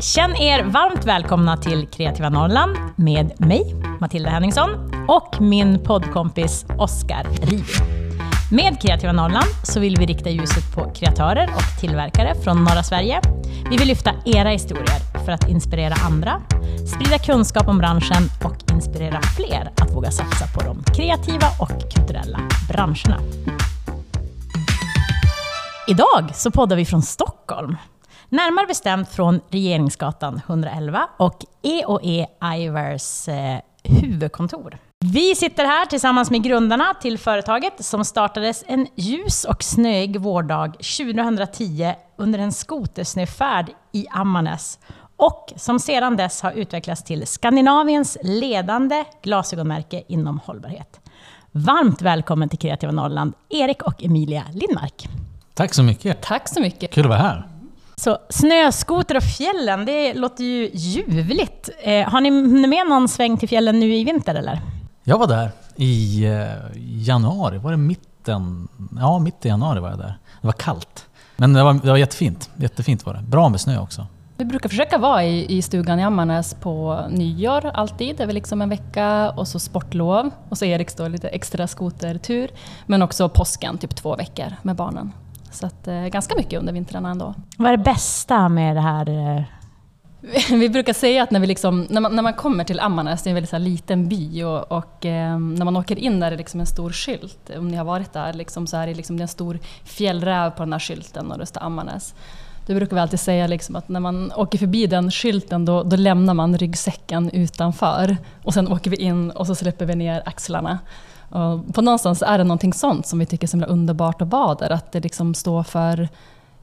Känn er varmt välkomna till Kreativa Norrland med mig, Matilda Henningsson, och min poddkompis Oskar Rivi. Med Kreativa Norrland så vill vi rikta ljuset på kreatörer och tillverkare från norra Sverige. Vi vill lyfta era historier för att inspirera andra, sprida kunskap om branschen och inspirera fler att våga satsa på de kreativa och kulturella branscherna. Idag så poddar vi från Stockholm. Närmare bestämt från Regeringsgatan 111 och E&E Ivers eh, huvudkontor. Vi sitter här tillsammans med grundarna till företaget som startades en ljus och snöig vårdag 2010 under en skotersnöfärd i Ammarnäs och som sedan dess har utvecklats till Skandinaviens ledande glasögonmärke inom hållbarhet. Varmt välkommen till Kreativa Norrland, Erik och Emilia Lindmark. Tack så mycket. Tack så mycket. Kul att vara här. Så snöskoter och fjällen, det låter ju ljuvligt. Eh, har ni med någon sväng till fjällen nu i vinter eller? Jag var där i eh, januari, var det mitten? Ja, mitt i januari var jag där. Det var kallt. Men det var, det var jättefint. Jättefint var det. Bra med snö också. Vi brukar försöka vara i, i stugan i Ammarnäs på nyår alltid. Det är väl liksom en vecka och så sportlov. Och så Eriks då lite extra skotertur. Men också påsken, typ två veckor med barnen. Så att, eh, ganska mycket under vintrarna ändå. Vad är det bästa med det här? eh? Vi brukar säga att när, vi liksom, när, man, när man kommer till Ammarnäs, det är en väldigt här liten by, och, och eh, när man åker in där är det liksom en stor skylt. Om ni har varit där liksom, så är det, liksom, det är en stor fjällräv på den där skylten och det står Ammarnäs. Då brukar vi alltid säga liksom att när man åker förbi den skylten då, då lämnar man ryggsäcken utanför. Och sen åker vi in och så släpper vi ner axlarna. Och på någonstans är det någonting sånt som vi tycker är så underbart att vara där. Att det liksom står för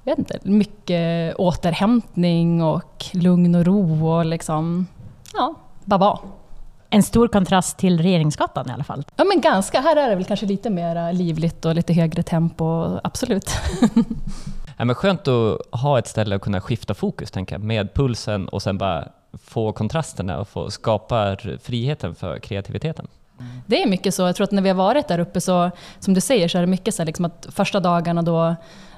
jag vet inte, mycket återhämtning och lugn och ro och liksom, ja, bara vara. En stor kontrast till Regeringsgatan i alla fall. Ja men ganska, här är det väl kanske lite mer livligt och lite högre tempo, absolut. Ja, men skönt att ha ett ställe att kunna skifta fokus, tänker jag, med pulsen och sen bara få kontrasterna och få skapa friheten för kreativiteten. Mm. Det är mycket så, jag tror att när vi har varit där uppe så, som du säger, så är det mycket så liksom att första dagarna då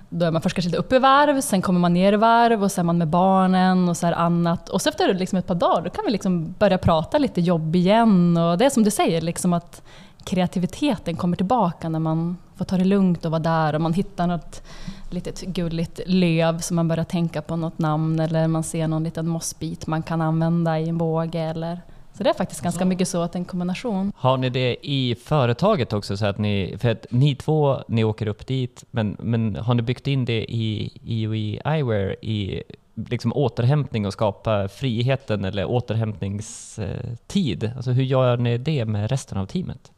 då är man först kanske lite uppe i varv, sen kommer man ner i varv och så är man med barnen och så här annat. Och så efter liksom ett par dagar då kan vi liksom börja prata lite jobb igen. Och det är som du säger, liksom att kreativiteten kommer tillbaka när man får ta det lugnt och vara där och man hittar något litet gulligt löv som man börjar tänka på något namn eller man ser någon liten mossbit man kan använda i en båge. Eller, så det är faktiskt ganska mycket så att en kombination. Har ni det i företaget också? Så att ni, för att ni två, ni åker upp dit, men, men har ni byggt in det i EOE Eyewear i liksom återhämtning och skapa friheten eller återhämtningstid? Alltså hur gör ni det med resten av teamet?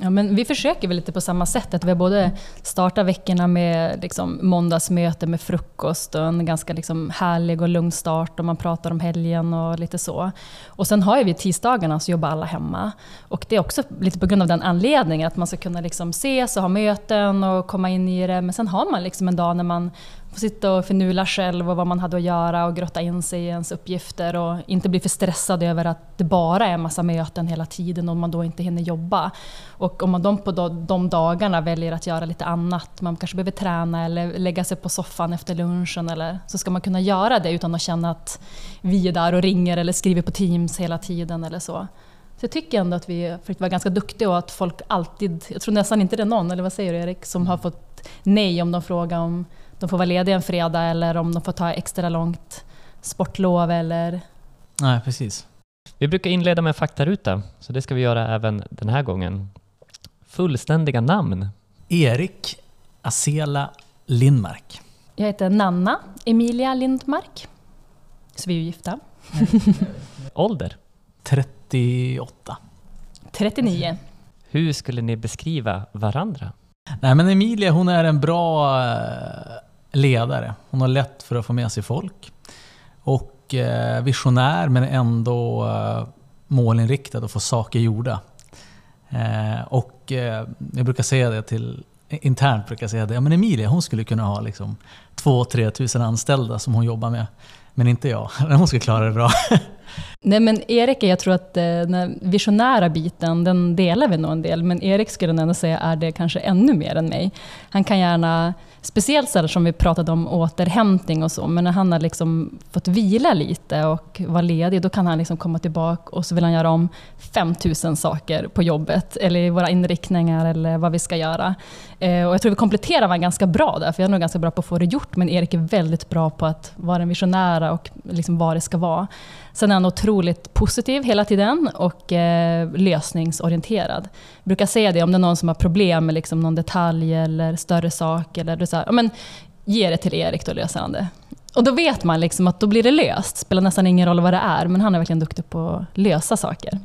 Ja, men vi försöker väl lite på samma sätt. Att vi har både startat veckorna med liksom måndagsmöte med frukost och en ganska liksom härlig och lugn start och man pratar om helgen och lite så. Och sen har vi tisdagarna så jobbar alla hemma. Och det är också lite på grund av den anledningen att man ska kunna liksom ses och ha möten och komma in i det. Men sen har man liksom en dag när man får sitta och finula själv och vad man hade att göra och grotta in sig i ens uppgifter och inte bli för stressad över att det bara är massa möten hela tiden och man då inte hinner jobba. Och om man de på de dagarna väljer att göra lite annat, man kanske behöver träna eller lägga sig på soffan efter lunchen eller så ska man kunna göra det utan att känna att vi är där och ringer eller skriver på Teams hela tiden eller så. Så jag tycker ändå att vi försökt vara ganska duktiga och att folk alltid, jag tror nästan inte det är någon, eller vad säger du Erik, som har fått nej om de frågar om de får vara lediga en fredag eller om de får ta extra långt sportlov eller... Nej, precis. Vi brukar inleda med en faktaruta, så det ska vi göra även den här gången. Fullständiga namn? Erik Asela Lindmark. Jag heter Nanna Emilia Lindmark. Så vi är ju gifta. Ålder? 38. 39. Hur skulle ni beskriva varandra? Nej men Emilia hon är en bra eh, ledare. Hon har lätt för att få med sig folk. Och eh, visionär men ändå eh, målinriktad och få saker gjorda. Eh, och jag brukar säga det till internt brukar jag säga det. Ja, men Emilia hon skulle kunna ha liksom 2-3 tusen anställda som hon jobbar med. Men inte jag. Hon skulle klara det bra. Nej men Erik, jag tror att den visionära biten, den delar vi nog en del. Men Erik skulle jag ändå säga är det kanske ännu mer än mig. Han kan gärna Speciellt så här som vi pratade om återhämtning och så, men när han har liksom fått vila lite och vara ledig, då kan han liksom komma tillbaka och så vill han göra om 5000 saker på jobbet, eller i våra inriktningar, eller vad vi ska göra. Eh, och jag tror vi kompletterar varandra ganska bra där, för jag är nog ganska bra på att få det gjort, men Erik är väldigt bra på att vara en visionära och liksom vad det ska vara. Sen är han otroligt positiv hela tiden och eh, lösningsorienterad. Jag brukar säga det om det är någon som har problem med liksom någon detalj eller större sak. Eller så här, ja, men, ge det till Erik, då löser han det. Och då vet man liksom att då blir det löst. Det spelar nästan ingen roll vad det är, men han är verkligen duktig på att lösa saker.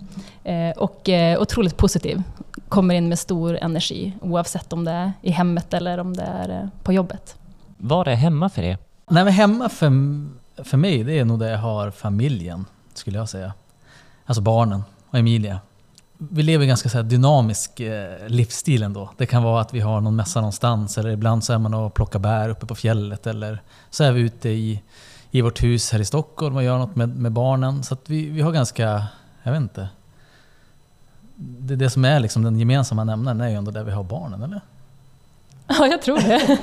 Eh, och eh, otroligt positiv. Kommer in med stor energi, oavsett om det är i hemmet eller om det är eh, på jobbet. Var är hemma för er? Nej men hemma för, för mig, det är nog där jag har familjen, skulle jag säga. Alltså barnen och Emilia. Vi lever en ganska så här dynamisk eh, livsstil ändå. Det kan vara att vi har någon mässa någonstans eller ibland så är man och plockar bär uppe på fjället eller så är vi ute i, i vårt hus här i Stockholm och gör något med, med barnen. Så att vi, vi har ganska, jag vet inte. Det, det som är liksom den gemensamma nämnaren är ju ändå där vi har barnen, eller? Ja, jag tror det.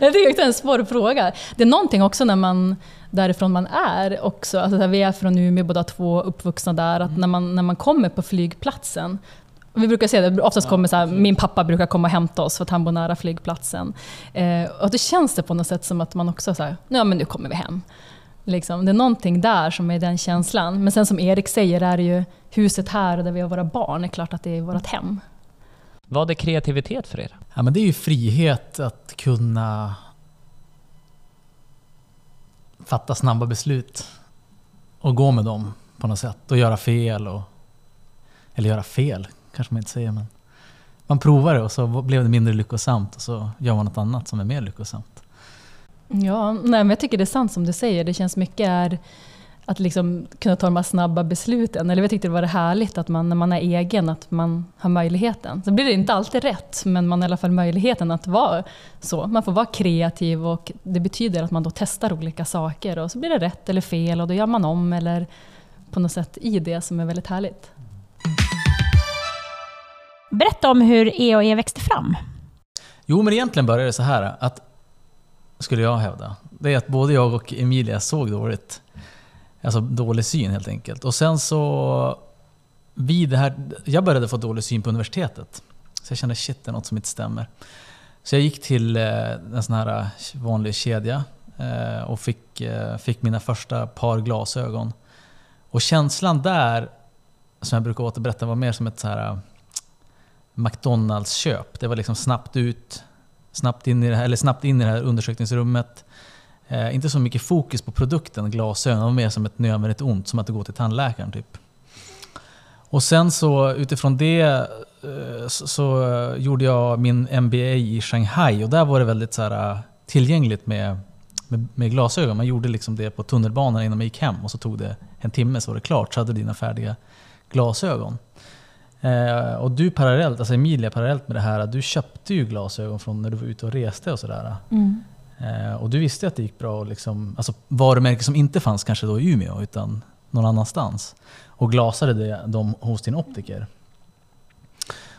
det är en svår fråga. Det är någonting också när man, därifrån man är också, alltså vi är från Umeå båda två, uppvuxna där, att när man, när man kommer på flygplatsen, vi brukar säga det, oftast kommer så här, min pappa brukar komma och hämta oss för att han bor nära flygplatsen. Eh, och då känns det på något sätt som att man också säger, ja men nu kommer vi hem. Liksom, det är någonting där som är den känslan. Men sen som Erik säger, är det ju huset här där vi har våra barn, det är klart att det är vårt hem. Vad är kreativitet för er? Ja, men det är ju frihet att kunna fatta snabba beslut och gå med dem på något sätt och göra fel. Och, eller göra fel kanske man inte säger, men man provar det och så blev det mindre lyckosamt och så gör man något annat som är mer lyckosamt. Ja, nej, men jag tycker det är sant som du säger. Det känns mycket är att liksom kunna ta de här snabba besluten. Eller jag tyckte det var härligt att man när man är egen, att man har möjligheten. Så blir det inte alltid rätt, men man har i alla fall möjligheten att vara så. Man får vara kreativ och det betyder att man då testar olika saker och så blir det rätt eller fel och då gör man om eller på något sätt i det som är väldigt härligt. Berätta om hur EOE växte fram. Jo, men egentligen började det så här att, skulle jag hävda, det är att både jag och Emilia såg dåligt. Alltså dålig syn helt enkelt. Och sen så, vid det här, jag började få dålig syn på universitetet. Så jag kände shit, det är något som inte stämmer. Så jag gick till eh, en sån här eh, vanlig kedja eh, och fick, fick mina första par glasögon. Och känslan där, som jag brukar återberätta, var mer som ett så här McDonalds-köp. Det var liksom snabbt ut, snabbt in i det här, eller snabbt in i det här undersökningsrummet. Eh, inte så mycket fokus på produkten, glasögon, det var mer som ett nödvändigt ont, som att gå till tandläkaren typ. Och sen så utifrån det eh, så, så, gjorde jag min MBA i Shanghai och där var det väldigt så här, eh, tillgängligt med, med, med, glasögon. Man gjorde liksom det på tunnelbanan innan man gick hem och så tog det en timme så var det klart, så hade du dina färdiga glasögon. Eh, och du parallellt, alltså Emilia parallellt med det här, du köpte ju glasögon från när du var ute och reste och sådär. Mm. Eh, och du visste att det gick bra, liksom, alltså varumärken som inte fanns kanske då i Umeå utan någon annanstans. Och glasade det, dem hos din optiker.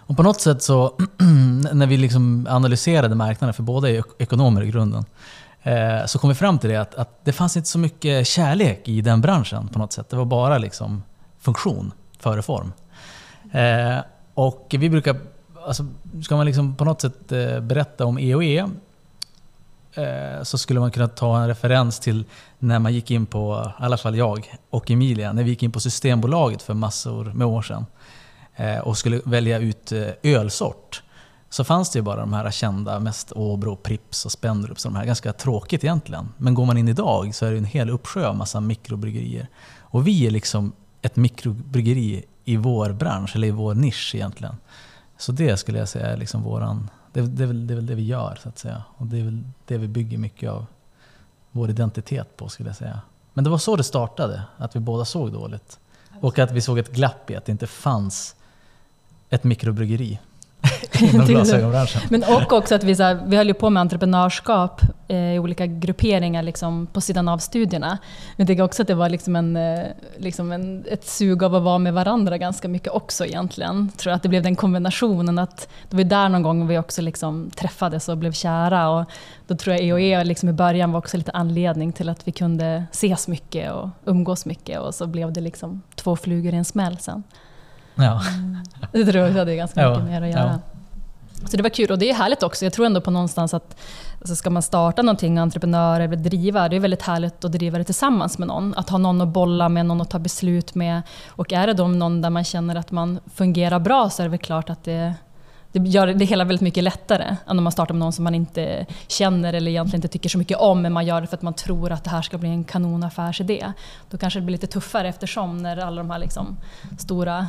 Och på något sätt så, när vi liksom analyserade marknaden, för båda är ekonomer i grunden, eh, så kom vi fram till det att, att, det fanns inte så mycket kärlek i den branschen på något sätt. Det var bara liksom funktion före form. Eh, och vi brukar, alltså, ska man liksom på något sätt eh, berätta om EOE Eh, så skulle man kunna ta en referens till när man gick in på, i alla fall jag och Emilia, när vi gick in på Systembolaget för massor med år sedan eh, och skulle välja ut eh, ölsort. Så fanns det ju bara de här kända, mest Åbro, Prips och Spendrups. De här, ganska tråkigt egentligen. Men går man in idag så är det en hel uppsjö av massa mikrobryggerier. Och vi är liksom ett mikrobryggeri i vår bransch, eller i vår nisch egentligen. Så det skulle jag säga är liksom våran, det, det, är väl, det är väl det vi gör så att säga. Och det är väl det vi bygger mycket av vår identitet på skulle jag säga. Men det var så det startade, att vi båda såg dåligt. Och att vi såg ett glapp i att det inte fanns ett mikrobryggeri inom glasögonbranschen. Men och också att vi, så här, vi höll ju på med entreprenörskap eh, i olika grupperingar liksom, på sidan av studierna. Men jag tycker också att det var liksom en, eh, liksom en, ett sug av att vara med varandra ganska mycket också egentligen. Tror att det blev den kombinationen att det var där någon gång vi också liksom träffades och blev kära. Och då tror jag EOE liksom i början var också lite anledning till att vi kunde ses mycket och umgås mycket och så blev det liksom två flugor i en smäll sen. Ja. Det tror jag också hade ganska Ja, mycket mer att göra. Så det var kul och det är härligt också. Jag tror ändå på någonstans att alltså ska man starta någonting, entreprenör eller driva, det är väldigt härligt att driva det tillsammans med någon. Att ha någon att bolla med, någon att ta beslut med. Och är det då någon där man känner att man fungerar bra så är det väl klart att det, det gör det hela väldigt mycket lättare än om man startar med någon som man inte känner eller egentligen inte tycker så mycket om, men man gör det för att man tror att det här ska bli en kanonaffärsidé. Då kanske det blir lite tuffare eftersom när alla de här liksom stora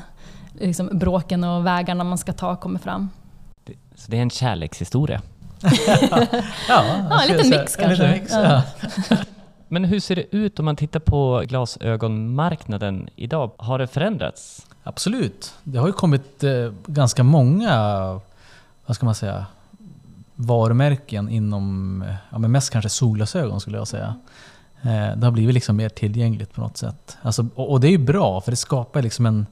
liksom bråken och vägarna man ska ta kommer fram. Så det är en kärlekshistoria. Ja, Ja, en liten mix kanske. liten mix, Ja. ja. Men hur ser det ut om man tittar på glasögonmarknaden idag? Har det förändrats? Absolut. Det har ju kommit eh, ganska många, vad ska man säga, varumärken inom, ja men mest kanske solglasögon skulle jag säga. Eh, det har blivit liksom mer tillgängligt på något sätt. Alltså, och, och det är ju bra för det skapar liksom en,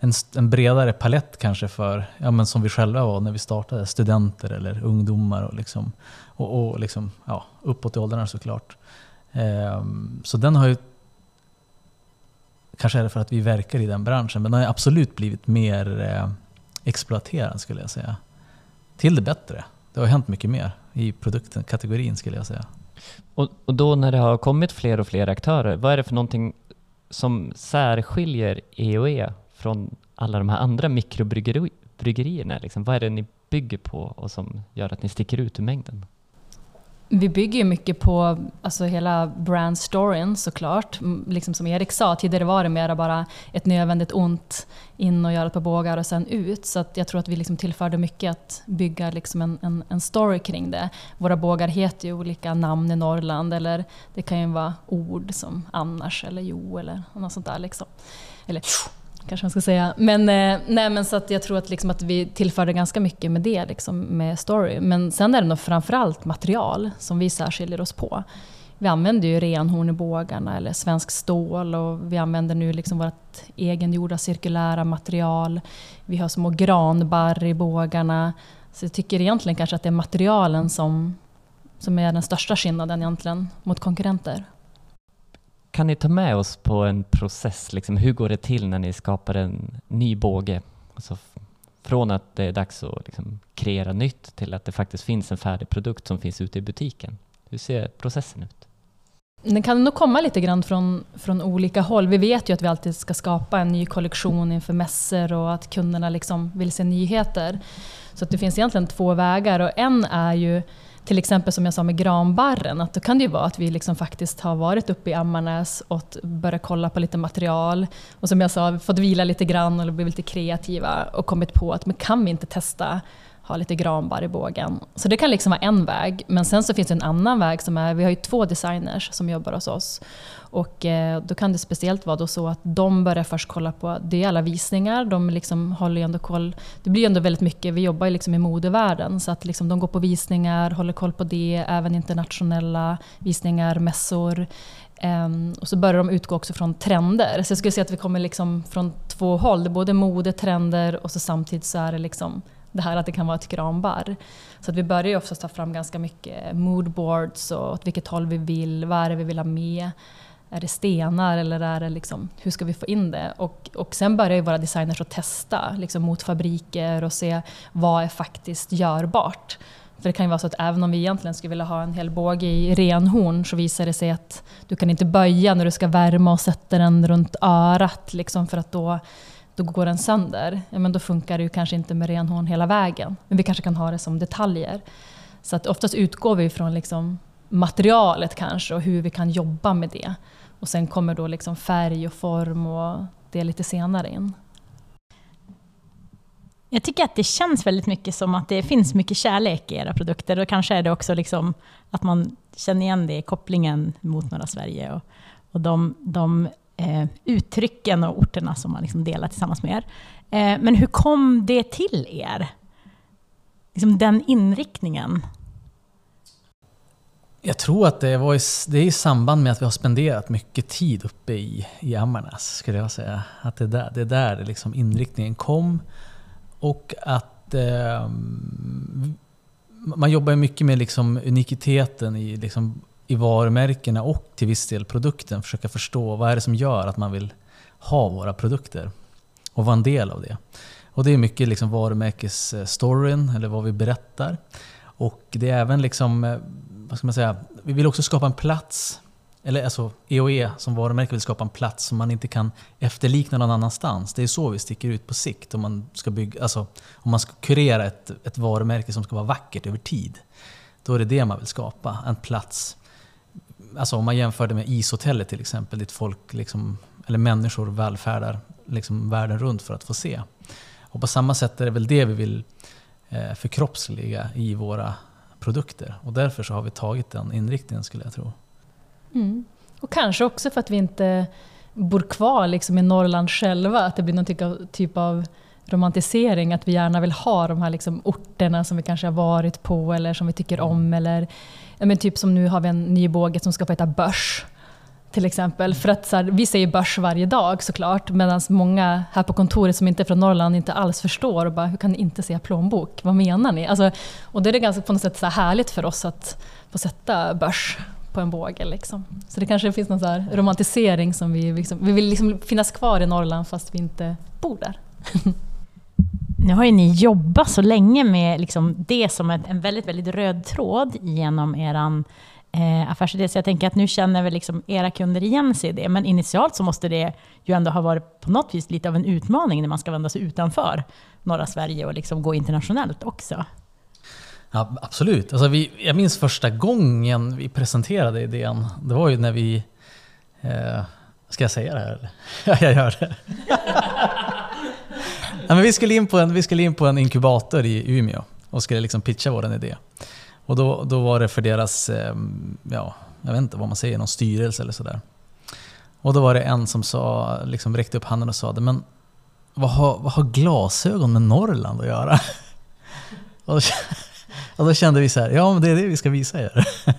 en, en bredare palett kanske för, ja men som vi själva var när vi startade, studenter eller ungdomar och liksom, och, och liksom, ja, uppåt i åldrarna såklart. Ehm, så den har ju Kanske är det för att vi verkar i den branschen, men den har absolut blivit mer eh, exploaterad skulle jag säga. Till det bättre. Det har hänt mycket mer i produkten, kategorin skulle jag säga. Och, och då när det har kommit fler och fler aktörer, vad är det för någonting som särskiljer EOE från alla de här andra mikrobryggerierna? Liksom? Vad är det ni bygger på och som gör att ni sticker ut ur mängden? Vi bygger ju mycket på alltså hela brandstoryn såklart. Liksom som Erik sa, tidigare var det mer bara ett nödvändigt ont in och göra ett par bågar och sen ut. Så att jag tror att vi liksom tillförde mycket att bygga liksom en, en, en story kring det. Våra bågar heter ju olika namn i Norrland eller det kan ju vara ord som annars eller jo eller något sånt där. Liksom. Eller kanske man ska säga. Men, eh, nej, men så att jag tror att, liksom att vi tillförde ganska mycket med det, liksom, med story. Men sen är det nog framförallt material som vi särskiljer oss på. Vi använder ju renhorn i bågarna eller svensk stål och vi använder nu liksom vårt egengjorda cirkulära material. Vi har små granbarr i bågarna. Så jag tycker egentligen kanske att det är materialen som, som är den största skillnaden egentligen mot konkurrenter. Kan ni ta med oss på en process? Liksom, hur går det till när ni skapar en ny båge? Alltså, från att det är dags att liksom, kreera nytt till att det faktiskt finns en färdig produkt som finns ute i butiken. Hur ser processen ut? Den kan nog komma lite grann från, från olika håll. Vi vet ju att vi alltid ska skapa en ny kollektion inför mässor och att kunderna liksom vill se nyheter. Så att det finns egentligen två vägar och en är ju till exempel som jag sa med granbarren, att då kan det ju vara att vi liksom faktiskt har varit uppe i Ammarnäs och börjat kolla på lite material. Och som jag sa, fått vila lite grann och blivit lite kreativa och kommit på att men kan vi inte testa ha lite granbar i bågen. Så det kan liksom vara en väg. Men sen så finns det en annan väg som är, vi har ju två designers som jobbar hos oss. Och eh, då kan det speciellt vara då så att de börjar först kolla på, det är alla visningar, de liksom håller ju ändå koll. Det blir ju ändå väldigt mycket, vi jobbar ju liksom i modevärlden, så att liksom de går på visningar, håller koll på det, även internationella visningar, mässor. Um, och så börjar de utgå också från trender. Så jag skulle säga att vi kommer liksom från två håll. Det är både mode, trender och så samtidigt så är det liksom det här att det kan vara ett granbarr. Så att vi börjar ju oftast ta fram ganska mycket moodboards och åt vilket håll vi vill, vad är det vi vill ha med. Är det stenar eller är det liksom, hur ska vi få in det? Och, och sen börjar ju våra designers att testa liksom mot fabriker och se vad är faktiskt görbart. För det kan ju vara så att även om vi egentligen skulle vilja ha en hel båge i renhorn så visar det sig att du kan inte böja när du ska värma och sätta den runt örat liksom för att då, då går den sönder. Ja, men då funkar det ju kanske inte med renhorn hela vägen. Men vi kanske kan ha det som detaljer. Så att oftast utgår vi från liksom materialet kanske och hur vi kan jobba med det. Och sen kommer då liksom färg och form och det lite senare in. Jag tycker att det känns väldigt mycket som att det finns mycket kärlek i era produkter. Och kanske är det också liksom att man känner igen det i kopplingen mot norra Sverige och, och de, de eh, uttrycken och orterna som man liksom delar tillsammans med er. Eh, men hur kom det till er? liksom den inriktningen? Jag tror att det, var i, det är i samband med att vi har spenderat mycket tid uppe i, i Ammarnäs, skulle jag säga. Att det är där, det är där liksom inriktningen kom. Och att eh, man jobbar mycket med liksom unikiteten i, liksom, i varumärkena och till viss del produkten. Försöka förstå vad är det som gör att man vill ha våra produkter och vara en del av det. Och det är mycket liksom varumärkesstoryn, eh, eller vad vi berättar. Och det är även liksom, eh, vad ska man säga, vi vill också skapa en plats eller alltså EOE som varumärke vill skapa en plats som man inte kan efterlikna någon annanstans. Det är så vi sticker ut på sikt om man ska, bygga, alltså, om man ska kurera ett, ett varumärke som ska vara vackert över tid. Då är det det man vill skapa, en plats. Alltså om man jämför det med ishotellet till exempel, dit folk, liksom, eller människor välfärdar liksom världen runt för att få se. Och på samma sätt är det väl det vi vill eh, förkroppsliga i våra produkter. Och därför så har vi tagit den inriktningen skulle jag tro. Mm. Och kanske också för att vi inte bor kvar liksom i Norrland själva, att det blir någon typ av, typ av romantisering, att vi gärna vill ha de här liksom orterna som vi kanske har varit på eller som vi tycker om. Eller, men typ som nu har vi en ny båge som ska få heta Börs. Till exempel. För att så här, vi säger börs varje dag såklart, medan många här på kontoret som inte är från Norrland inte alls förstår. Och bara, hur kan ni inte säga plånbok? Vad menar ni? Alltså, och det är ganska på något sätt så härligt för oss att få sätta börs på en båge. Liksom. Så det kanske finns någon så romantisering som vi, liksom, vi vill liksom finnas kvar i Norrland fast vi inte bor där. Nu har ju ni jobbat så länge med liksom det som en väldigt, väldigt röd tråd genom er eh, affärsidé, så jag tänker att nu känner väl liksom era kunder igen sig i det. Men initialt så måste det ju ändå ha varit på något vis lite av en utmaning när man ska vända sig utanför norra Sverige och liksom gå internationellt också. Ja, absolut. Alltså vi, jag minns första gången vi presenterade idén. Det var ju när vi... Eh, ska jag säga det här eller? Ja, jag gör det. ja, men vi, skulle in på en, vi skulle in på en inkubator i Umeå och skulle liksom pitcha vår idé. Och då, då var det för deras, ehm, ja, jag vet inte vad man säger, någon styrelse eller sådär. Och då var det en som sa, liksom räckte upp handen och sa men vad har, vad har glasögon med Norrland att göra? och och då kände vi så här, ja men det är det vi ska visa er.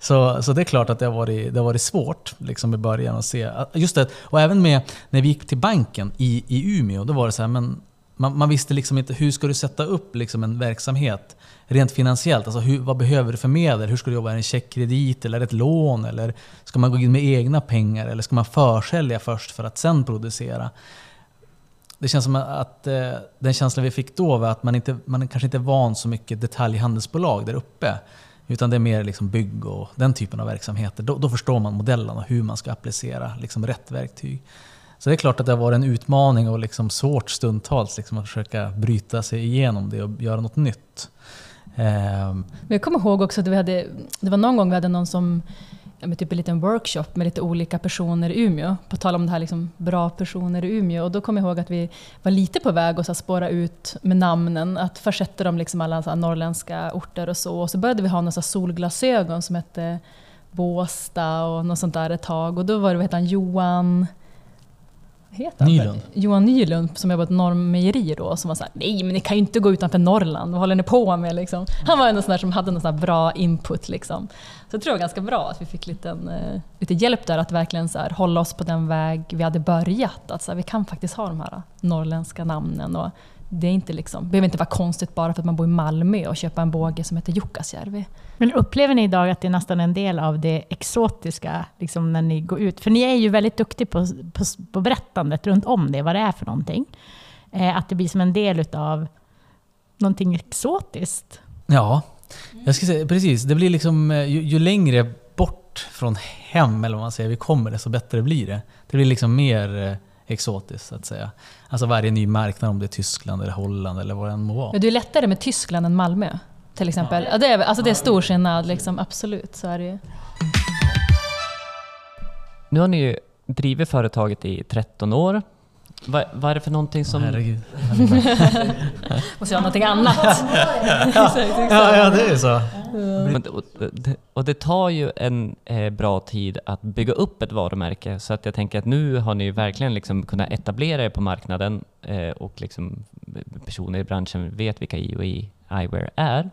Så, så det är klart att det har varit, det har varit svårt liksom i början att se. Just det, och även med när vi gick till banken i, i Umeå, då var det så här, men man, man visste liksom inte hur ska du sätta upp liksom en verksamhet rent finansiellt. Alltså hur, vad behöver du för medel? Hur ska du jobba? Är det en checkkredit eller ett lån? Eller ska man gå in med egna pengar? Eller ska man försälja först för att sen producera? det känns som att eh, den känslan vi fick då var att man, inte, man kanske inte är van så mycket detaljhandelsbolag där uppe. Utan det är mer liksom bygg och den typen av verksamheter. Då, då förstår man modellen och hur man ska applicera liksom rätt verktyg. Så det är klart att det har varit en utmaning och liksom svårt stundtals liksom att försöka bryta sig igenom det och göra något nytt. Ehm. Men jag kommer ihåg också att vi hade, det var någon gång vi hade någon som med typ en liten workshop med lite olika personer i Umeå. På tal om det här liksom bra personer i Umeå. Och då kommer jag ihåg att vi var lite på väg att spåra ut med namnen. Att först hette de liksom alla så norrländska orter och så. Och så började vi ha några solglasögon som hette Båsta och något sånt där ett tag. Och då var det, vad heter han, Johan heter han? Nylund. Johan Nylund som jobbar på ett Norrmejeri då, som var såhär, nej men ni kan ju inte gå utanför Norrland, vad håller ni på med? Liksom. Han var en sån där som hade någon sån bra input. Liksom. Så jag tror det var ganska bra att vi fick lite, eh, lite hjälp där att verkligen så här, hålla oss på den väg vi hade börjat. Att så här, vi kan faktiskt ha de här norrländska namnen. Och det är inte liksom, behöver inte vara konstigt bara för att man bor i Malmö och köpa en båge som heter Jukkasjärvi. Men upplever ni idag att det är nästan en del av det exotiska liksom när ni går ut? För ni är ju väldigt duktiga på, på, på berättandet runt om det, vad det är för någonting. Eh, att det blir som en del av någonting exotiskt. Ja, jag ska säga precis. Det blir liksom, eh, ju, ju längre bort från hem, eller vad man säger, vi kommer, desto bättre blir det. Det blir liksom mer eh, exotiskt så att säga. Alltså varje ny marknad, om det är Tyskland eller Holland eller vad det än må vara. Ja, det är lättare med Tyskland än Malmö till exempel. Ja. ja det, är, alltså det är stor skillnad, liksom, absolut. Så är det ju. Nu har ni ju drivit företaget i 13 år. Vad, vad är det för någonting som... Herregud. Måste göra någonting annat. ja, ja, det är så. Men, och, det, och, det, tar ju en eh, bra tid att bygga upp ett varumärke, så att jag tänker att nu har ni verkligen liksom kunnat etablera er på marknaden eh, och liksom personer i branschen vet vilka IOI Eyewear är.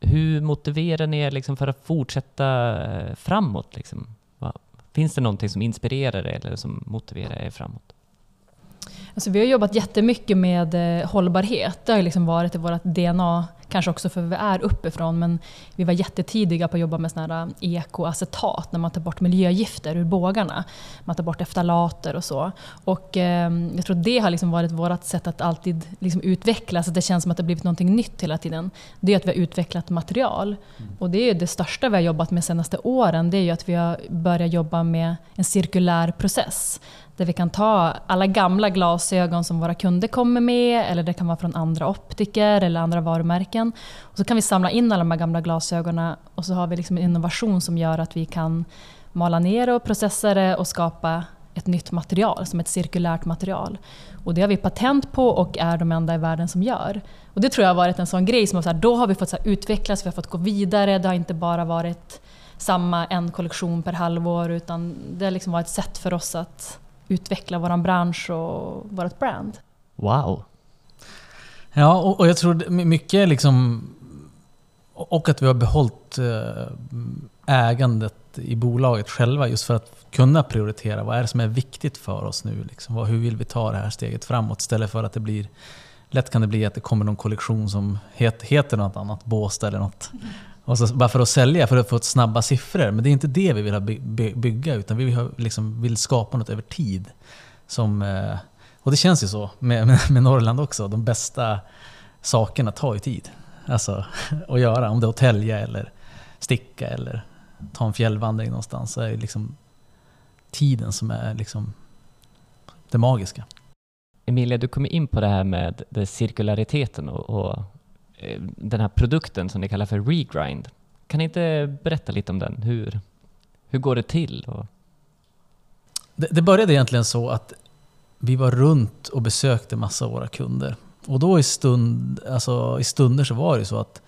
Hur motiverar ni er liksom för att fortsätta eh, framåt? Liksom? Finns det någonting som inspirerar er eller som motiverar er framåt? Alltså vi har jobbat jättemycket med eh, hållbarhet. Det har liksom varit i vårt DNA, kanske också för vi är uppifrån, men vi var jättetidiga på att jobba med såna här eh, ekoacetat, när man tar bort miljögifter ur bågarna. Man tar bort eftalater och så. Och eh, jag tror det har liksom varit vårt sätt att alltid liksom utvecklas, att det känns som att det blivit någonting nytt hela tiden. Det är att vi har utvecklat material. Mm. Och det är det största vi har jobbat med de senaste åren, det är att vi har börjat jobba med en cirkulär process där vi kan ta alla gamla glasögon som våra kunder kommer med, eller det kan vara från andra optiker eller andra varumärken. Och så kan vi samla in alla de här gamla glasögonen och så har vi liksom en innovation som gör att vi kan mala ner och processa det och skapa ett nytt material, som ett cirkulärt material. Och det har vi patent på och är de enda i världen som gör. Och det tror jag har varit en sån grej som så här, då har vi fått så utvecklas, vi har fått gå vidare. Det har inte bara varit samma en kollektion per halvår utan det har liksom varit ett sätt för oss att utveckla vår bransch och vårt brand. Wow! Ja, och, och jag tror mycket liksom... Och att vi har behållit eh, ägandet i bolaget själva just för att kunna prioritera. Vad är det som är viktigt för oss nu? Liksom? Hur vill vi ta det här steget framåt? Istället för att det blir... Lätt kan det bli att det kommer någon kollektion som heter något annat, Båstad eller något. Och så, bara för att sälja, för att få snabba siffror. Men det är inte det vi vill bygga, utan vi vill, liksom, vill skapa något över tid. Som, eh, och det känns ju så med, med, med, Norrland också. De bästa sakerna tar ju tid alltså, att göra. Om det är att tälja eller sticka eller ta en fjällvandring någonstans. Så är det liksom tiden som är liksom det magiska. Emilia, du kommer in på det här med det cirkulariteten och, och Eh, den här produkten som ni kallar för Regrind. Kan ni inte berätta lite om den? Hur, hur går det till? Och... Det, det började egentligen så att vi var runt och besökte massa av våra kunder. Och då i, stund, alltså i stunder så var det så att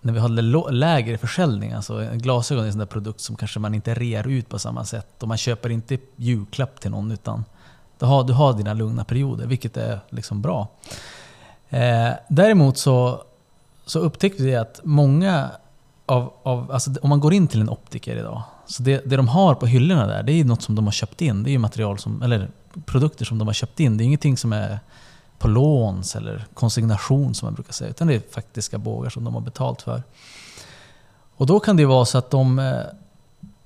när vi hade lägre försäljning, alltså glasögon är en sån där produkt som kanske man inte rear ut på samma sätt och man köper inte julklapp till någon utan du har, du har dina lugna perioder, vilket är liksom bra. Eh, däremot så så upptäckte vi att många av, av alltså om man går in till en optiker idag, så det, det de har på hyllorna där, det är något som de har köpt in. Det är material som, eller produkter som de har köpt in. Det är ingenting som är på låns eller konsignation som man brukar säga, utan det är faktiska bågar som de har betalt för. Och då kan det vara så att de, eh,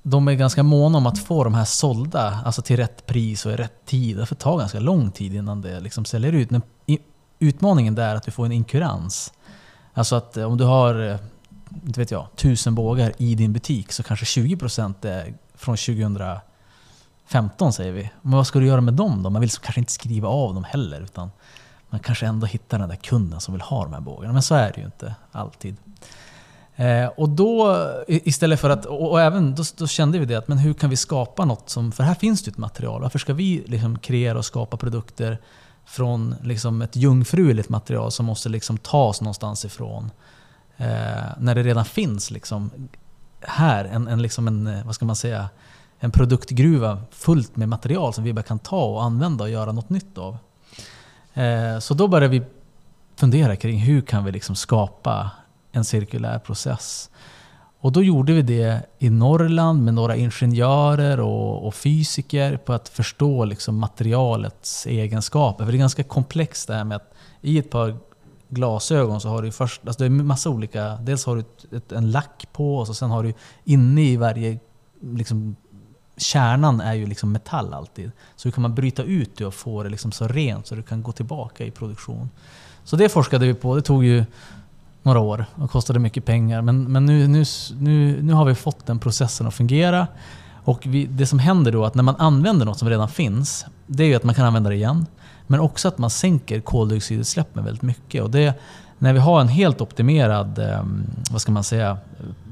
de är ganska måna om att få de här sålda, alltså till rätt pris och i rätt tid. Det får ta ganska lång tid innan det liksom säljer ut. Men utmaningen där är att du får en inkurans. Alltså att eh, om du har, eh, inte vet jag, tusen bågar i din butik så kanske 20% är från 2015 säger vi. Men vad ska du göra med dem då? Man vill kanske inte skriva av dem heller utan man kanske ändå hittar den där kunden som vill ha de här bågarna. Men så är det ju inte alltid. Eh, och då istället för att, och, och även då, då, kände vi det att men hur kan vi skapa något som, för här finns det ju ett material. Varför ska vi liksom kreera och skapa produkter från liksom ett jungfruligt material som måste liksom tas någonstans ifrån. Eh, när det redan finns liksom här en, en, liksom en, eh, vad ska man säga, en produktgruva fullt med material som vi bara kan ta och använda och göra något nytt av. Eh, så då började vi fundera kring hur kan vi liksom skapa en cirkulär process. Och då gjorde vi det i Norrland med några ingenjörer och, och fysiker på att förstå liksom materialets egenskaper. För det är ganska komplext det här med att i ett par glasögon så har du först, alltså det är massa olika, dels har du ett, ett, en lack på och så sen har du inne i varje, liksom, kärnan är ju liksom metall alltid. Så hur kan man bryta ut det och få det liksom så rent så du kan gå tillbaka i produktion? Så det forskade vi på, det tog ju några år och kostade mycket pengar. Men, men nu, nu, nu, nu har vi fått den processen att fungera. Och vi, det som händer då är att när man använder något som redan finns, det är ju att man kan använda det igen. Men också att man sänker koldioxidutsläppen väldigt mycket. Och det, när vi har en helt optimerad eh, vad ska man säga,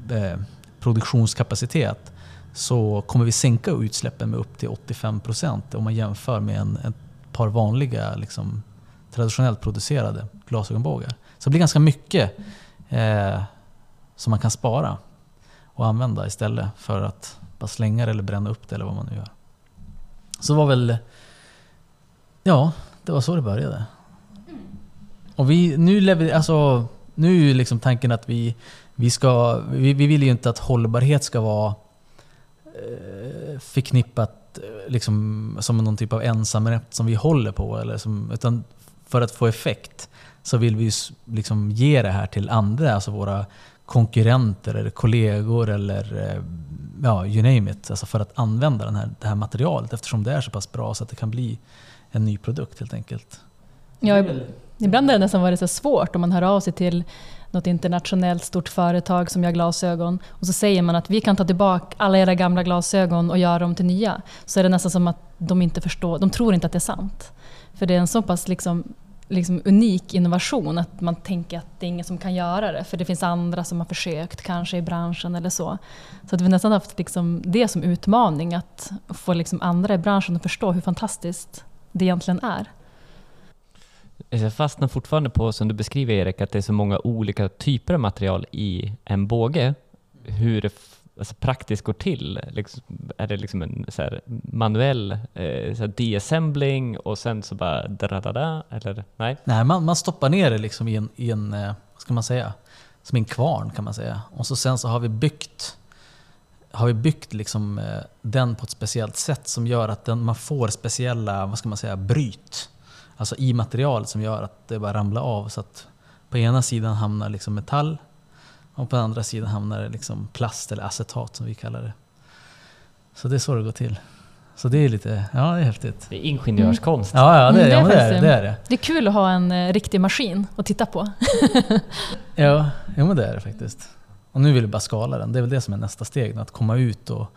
eh, produktionskapacitet så kommer vi sänka utsläppen med upp till 85% om man jämför med en, ett par vanliga liksom, traditionellt producerade glasögonbågar. Så det blir ganska mycket eh, som man kan spara och använda istället för att bara slänga det eller bränna upp det eller vad man nu gör. Så det var väl... Ja, det var så det började. Och vi, nu lever, alltså, nu är ju liksom tanken att vi, vi ska... Vi, vi vill ju inte att hållbarhet ska vara eh, förknippat eh, liksom, som någon typ av ensamrätt som vi håller på. Eller som, utan för att få effekt så vill vi liksom ge det här till andra, alltså våra konkurrenter eller kollegor eller eh, ja, you name it. Alltså för att använda den här, det här materialet eftersom det är så pass bra så att det kan bli en ny produkt helt enkelt. Ja, ibland har det nästan varit så svårt om man hör av sig till något internationellt stort företag som gör glasögon och så säger man att vi kan ta tillbaka alla era gamla glasögon och göra dem till nya. Så är det nästan som att de inte förstår, de tror inte att det är sant. För det är en så pass liksom, liksom unik innovation att man tänker att det är ingen som kan göra det. För det finns andra som har försökt, kanske i branschen eller så. Så att vi har nästan haft liksom det som utmaning, att få liksom andra i branschen att förstå hur fantastiskt det egentligen är. Jag fastnar fortfarande på, som du beskriver Erik, att det är så många olika typer av material i en båge. Hur det alltså, praktiskt går till. Liksom, är det liksom en så här, manuell eh, så här, deassembling och sen så bara da-da-da-da? Eller nej? Nej, man, man stoppar ner det liksom i en, i en, eh, vad ska man säga, som en kvarn kan man säga. Och så sen så har vi byggt, har vi byggt liksom, eh, den på ett speciellt sätt som gör att den, man får speciella, vad ska man säga, bryt. Alltså i materialet som gör att det bara ramlar av. Så att på ena sidan hamnar liksom metall och på andra sidan hamnar det liksom plast eller acetat som vi kallar det. Så det är så det går till. Så det är lite, ja det är häftigt. Det är ingenjörskonst. Ja, ja, det, Mm, det är ja det, är, det, är det. Det är kul att ha en eh, riktig maskin att titta på. Ja, jo, men det är det faktiskt. Och nu vill vi bara skala den. Det är väl det som är nästa steg. Att komma ut och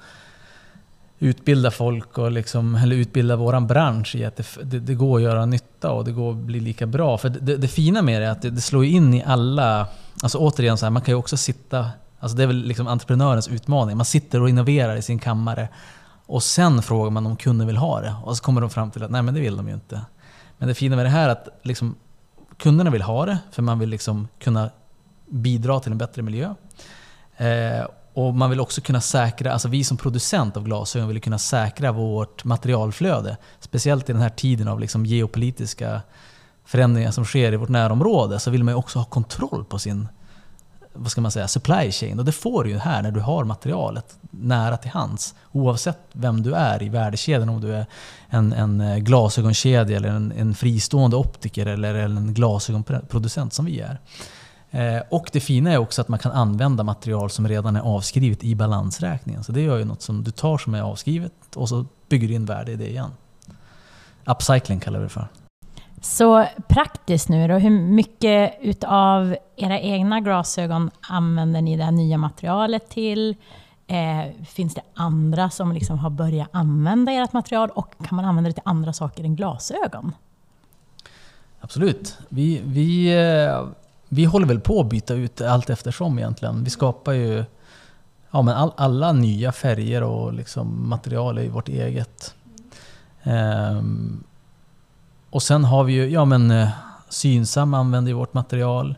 utbilda folk och liksom, eller utbilda våran bransch i att det, det, det går att göra nytta och det går att bli lika bra. För det, det, det fina med det är att det, det slår ju in i alla... Alltså återigen, så här, man kan ju också sitta... Alltså det är väl liksom entreprenörens utmaning. Man sitter och innoverar i sin kammare och sen frågar man om kunden vill ha det. Och så kommer de fram till att nej, men det vill de ju inte. Men det fina med det här är att liksom, kunderna vill ha det, för man vill liksom kunna bidra till en bättre miljö. Eh, och man vill också kunna säkra, alltså vi som producent av glasögon vill ju kunna säkra vårt materialflöde. Speciellt i den här tiden av liksom geopolitiska förändringar som sker i vårt närområde så vill man ju också ha kontroll på sin vad ska man säga, supply chain. Och det får du ju här när du har materialet nära till hands. Oavsett vem du är i värdekedjan, om du är en, en eh, glasögonkedja eller en, en fristående optiker eller en glasögonproducent som vi är. Eh, och det fina är också att man kan använda material som redan är avskrivet i balansräkningen. Så det gör ju något som du tar som är avskrivet och så bygger du in värde i det igen. Upcycling kallar vi det för. Så praktiskt nu då, hur mycket utav era egna glasögon använder ni det här nya materialet till? Eh, finns det andra som liksom har börjat använda ert material och kan man använda det till andra saker än glasögon? Absolut. Vi, vi, eh, vi håller väl på att byta ut allt eftersom egentligen. Vi skapar ju ja, men all, alla nya färger och liksom material är ju vårt eget. Ehm, och sen har vi ju, ja men eh, Synsam använder ju vårt material.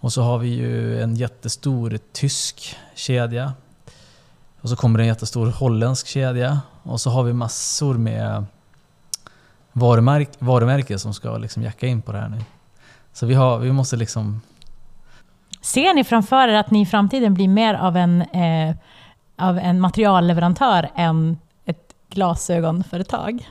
Och så har vi ju en jättestor tysk kedja. Och så kommer det en jättestor holländsk kedja. Och så har vi massor med varumärk, varumärken som ska liksom jacka in på det här nu. Så vi, har, vi måste liksom... Ser ni framför er att ni i framtiden blir mer av en, eh, av en materialleverantör än ett glasögonföretag?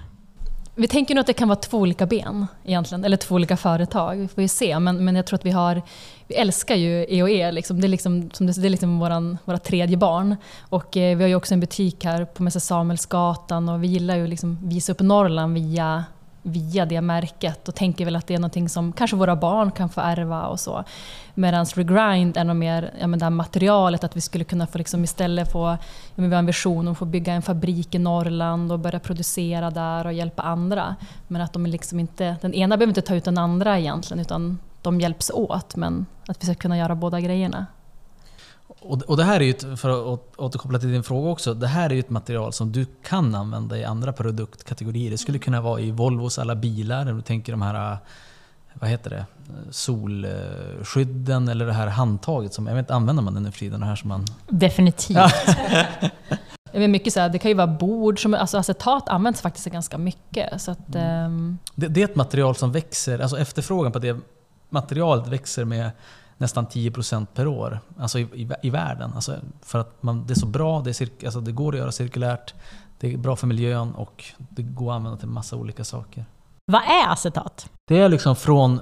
Vi tänker nog att det kan vara två olika ben egentligen, eller två olika företag. Vi får ju se, men, men jag tror att vi har... Vi älskar ju EOE, e, liksom. det är liksom, som det, det är liksom våran, våra tredje barn. Och eh, vi har ju också en butik här på Mäster Samuelsgatan och vi gillar ju liksom visa upp Norrland via, via det märket och tänker väl att det är någonting som kanske våra barn kan få ärva och så. Medan Regrind är nog mer ja, men det här materialet, att vi skulle kunna få liksom istället få, ja, men vi har en vision om att få bygga en fabrik i Norrland och börja producera där och hjälpa andra. Men att de liksom inte, den ena behöver inte ta ut den andra egentligen, utan de hjälps åt. Men att vi ska kunna göra båda grejerna. Och, och det här är ju, för att återkoppla till din fråga också, det här är ju ett material som du kan använda i andra produktkategorier. Det skulle kunna vara i Volvos alla bilar, när du tänker de här vad heter det, solskydden eller det här handtaget som, jag vet inte, använder man det nu för tiden? Här som man... Definitivt. Är mycket så här, det kan ju vara bord, som, alltså acetat används faktiskt ganska mycket. Så att, ehm, Det, det är ett material som växer, alltså efterfrågan på det materialet växer med nästan 10% per år alltså i, i, i världen. Alltså för att man, det är så bra, det, är alltså det går att göra cirkulärt, det är bra för miljön och det går att använda till massa olika saker. Vad är acetat? Det är liksom från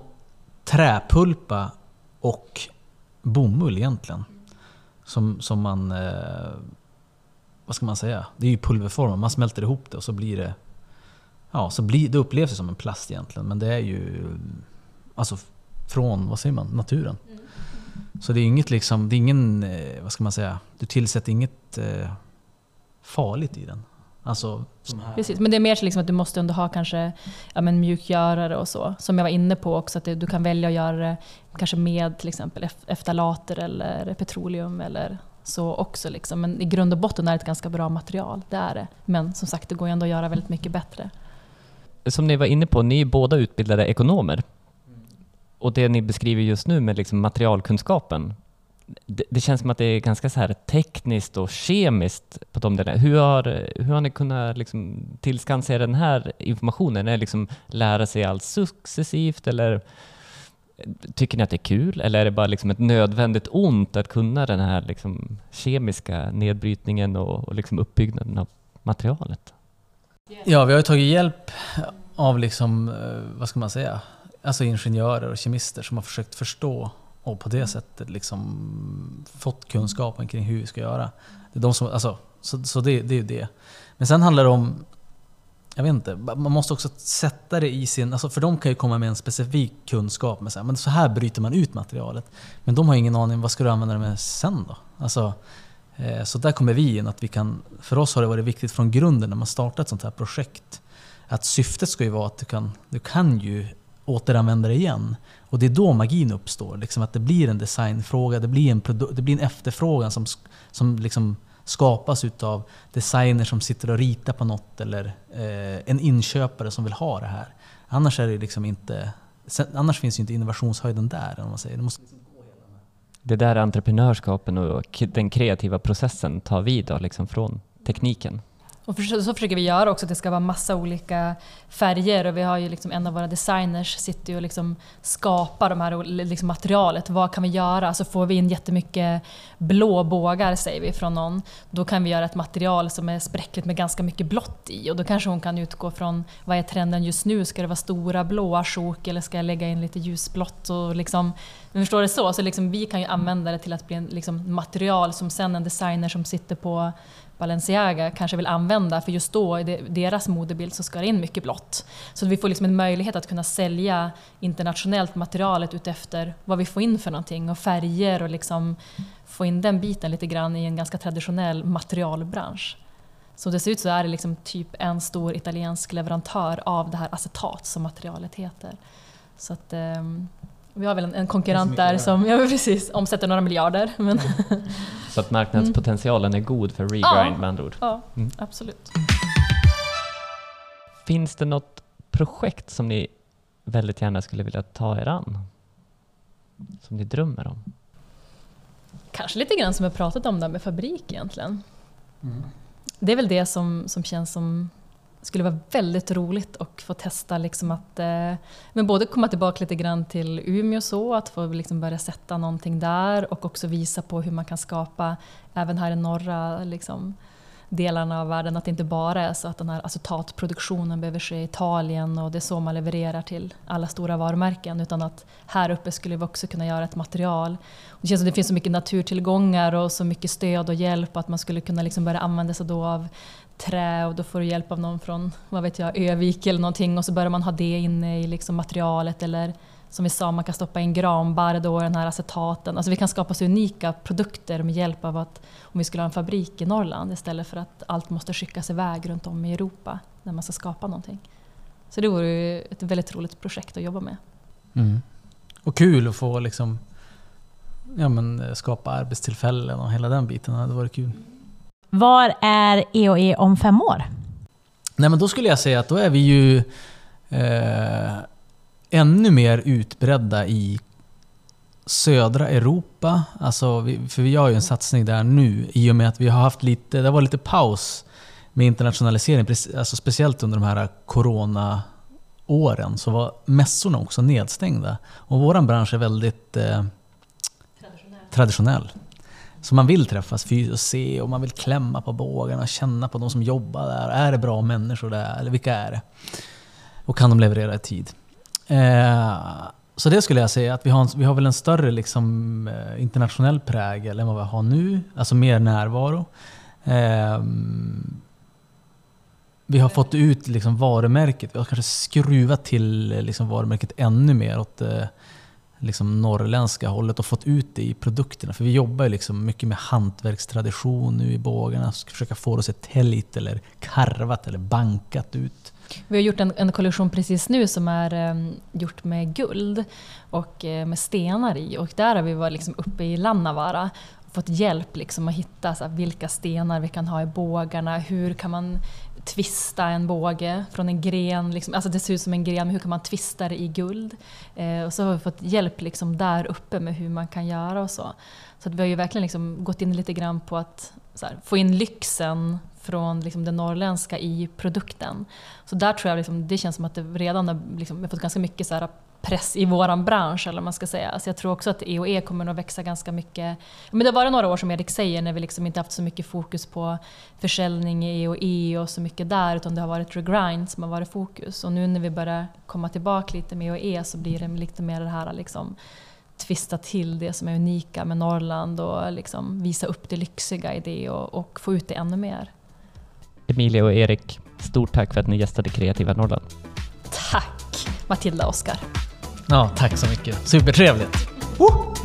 träpulpa och bomull egentligen. Som, som man... Eh, vad ska man säga? Det är ju pulverform, man smälter ihop det och så blir det... Ja, så blir, det upplevs det som en plast egentligen, men det är ju... Alltså från, vad säger man, naturen. Så det är inget liksom, det är ingen, eh, vad ska man säga, du tillsätter inget eh, farligt i den. Alltså. Precis, men det är mer så liksom att du måste ändå ha kanske ja, men mjukgörare och så. Som jag var inne på också, att det, du kan välja att göra det kanske med till exempel ef- eftalater eller petroleum eller så också. Liksom. Men i grund och botten är det ett ganska bra material, det är det. Men som sagt, det går ju ändå att göra väldigt mycket bättre. Som ni var inne på, ni är båda utbildade ekonomer. Och det ni beskriver just nu med liksom materialkunskapen, det, det känns som att det är ganska så här tekniskt och kemiskt på de delarna. Hur har, hur har ni kunnat liksom tillskansa er den här informationen? Är det liksom lära sig allt successivt eller tycker ni att det är kul? Eller är det bara liksom ett nödvändigt ont att kunna den här liksom kemiska nedbrytningen och, och liksom uppbyggnaden av materialet? Ja, vi har ju tagit hjälp av liksom, eh, vad ska man säga, alltså ingenjörer och kemister som har försökt förstå och på det sättet liksom fått kunskapen kring hur vi ska göra. Det är de som, alltså, så så det, det är ju det. Men sen handlar det om, jag vet inte, man måste också sätta det i sin... Alltså för de kan ju komma med en specifik kunskap, med så här, men så här bryter man ut materialet. Men de har ingen aning, vad ska du använda det med sen då? Alltså, eh, så där kommer vi in, att vi kan... För oss har det varit viktigt från grunden när man startar ett sånt här projekt, att syftet ska ju vara att du kan, du kan ju återanvända det igen. Och det är då magin uppstår. Liksom att det blir en designfråga, det blir en, det blir en efterfrågan som, som liksom skapas utav designers som sitter och ritar på något eller eh, en inköpare som vill ha det här. Annars, är det liksom inte, sen, annars finns ju inte innovationshöjden där. Om man säger. Det måste, liksom Det är där entreprenörskapen och den kreativa processen tar vid då, liksom från tekniken. Och för, så försöker vi göra också att det ska vara massa olika färger och vi har ju liksom en av våra designers sitter ju och liksom skapar de här liksom materialet. Vad kan vi göra? Så får vi in jättemycket blå bågar säger vi från någon. Då kan vi göra ett material som är spräckligt med ganska mycket blått i och då kanske hon kan utgå från vad är trenden just nu? Ska det vara stora blåa sjok eller ska jag lägga in lite ljusblått? Och liksom, men förstår det så? Så liksom vi kan ju använda det till att bli en liksom material som sen en designer som sitter på Balenciaga kanske vill använda för just då i deras modebild så ska det in mycket blått. Så vi får liksom en möjlighet att kunna sälja internationellt materialet utefter vad vi får in för någonting och färger och liksom få in den biten lite grann i en ganska traditionell materialbransch. Som det ser ut så är det liksom typ en stor italiensk leverantör av det här acetat som materialet heter. Så att, ehm, vi har väl en, en konkurrent där som ja, precis, omsätter några miljarder. Men, Så att marknadspotentialen är god för regrind med andra ord. ja, Mm. absolut. Finns det något projekt som ni väldigt gärna skulle vilja ta er an? Som ni drömmer om? Kanske lite grann som jag pratat om där med fabrik egentligen. Det är väl det som, som känns som skulle vara väldigt roligt att få testa liksom att eh, men både komma tillbaka lite grann till Umeå så, att få liksom börja sätta någonting där och också visa på hur man kan skapa även här i norra liksom, delarna av världen, att det inte bara är så att den här acetatproduktionen behöver ske i Italien och det är så man levererar till alla stora varumärken, utan att här uppe skulle vi också kunna göra ett material. Och det känns som det finns så mycket naturtillgångar och så mycket stöd och hjälp att man skulle kunna liksom börja använda sig då av trä och då får du hjälp av någon från vad vet jag, Övik eller någonting och så börjar man ha det inne i liksom materialet eller som vi sa, man kan stoppa in granbarr då, den här acetaten. Alltså vi kan skapa så unika produkter med hjälp av att om vi skulle ha en fabrik i Norrland istället för att allt måste skickas iväg runt om i Europa när man ska skapa någonting. Så det vore ju ett väldigt roligt projekt att jobba med. Mm. Och kul att få liksom, ja, men, skapa arbetstillfällen och hela den biten. Det hade varit kul. Var är EOE om fem år? Nej men då skulle jag säga att då är vi ju eh, ännu mer utbredda i södra Europa. Alltså vi, för vi gör ju en satsning där nu i och med att vi har haft lite, det var lite paus med internationalisering, alltså speciellt under de här corona-åren så var mässorna också nedstängda. Och vår bransch är väldigt eh, traditionell. Så man vill träffas fysiskt och se och man vill klämma på bågarna och känna på de som jobbar där. Är det bra människor där? Eller vilka är det? Och kan de leverera i tid? Eh, så det skulle jag säga, att vi har, en, vi har väl en större liksom, eh, internationell prägel än vad vi har nu. Alltså mer närvaro. Eh, vi har fått ut liksom varumärket, vi har kanske skruvat till liksom varumärket ännu mer åt det liksom norrländska hållet och fått ut det i produkterna. För vi jobbar ju liksom mycket med hantverkstradition nu i bågarna. Ska försöka få det att se täljt eller karvat eller bankat ut. Vi har gjort en, en kollektion precis nu som är um, gjort med guld och uh, med stenar i. Och där har vi varit liksom uppe i Lannavaara och fått hjälp liksom att hitta så här, vilka stenar vi kan ha i bågarna. Hur kan man twista en båge från en gren. Liksom, alltså det ser ut som en gren, men hur kan man twista det i guld? Eh, och så har vi fått hjälp liksom där uppe med hur man kan göra och så. Så vi har ju verkligen liksom gått in lite grann på att här, få in lyxen från liksom det norrländska i produkten. Så där tror jag liksom, det känns som att det redan har liksom, fått ganska mycket så här, press i våran bransch, eller man ska säga. Så jag tror också att EOE kommer att växa ganska mycket. Men det har varit några år som Erik säger, när vi liksom inte haft så mycket fokus på försäljning i EOE och så mycket där, utan det har varit regrind som har varit fokus. Och nu när vi börjar komma tillbaka lite med EOE så blir det lite mer det här liksom, twista till det som är unika med Norrland och liksom visa upp det lyxiga i det och, och få ut det ännu mer. Emilia och Erik, stort tack för att ni gästade Kreativa Norrland. Tack Matilda och Oskar. Ja, tack så mycket. Supertrevligt. Uh!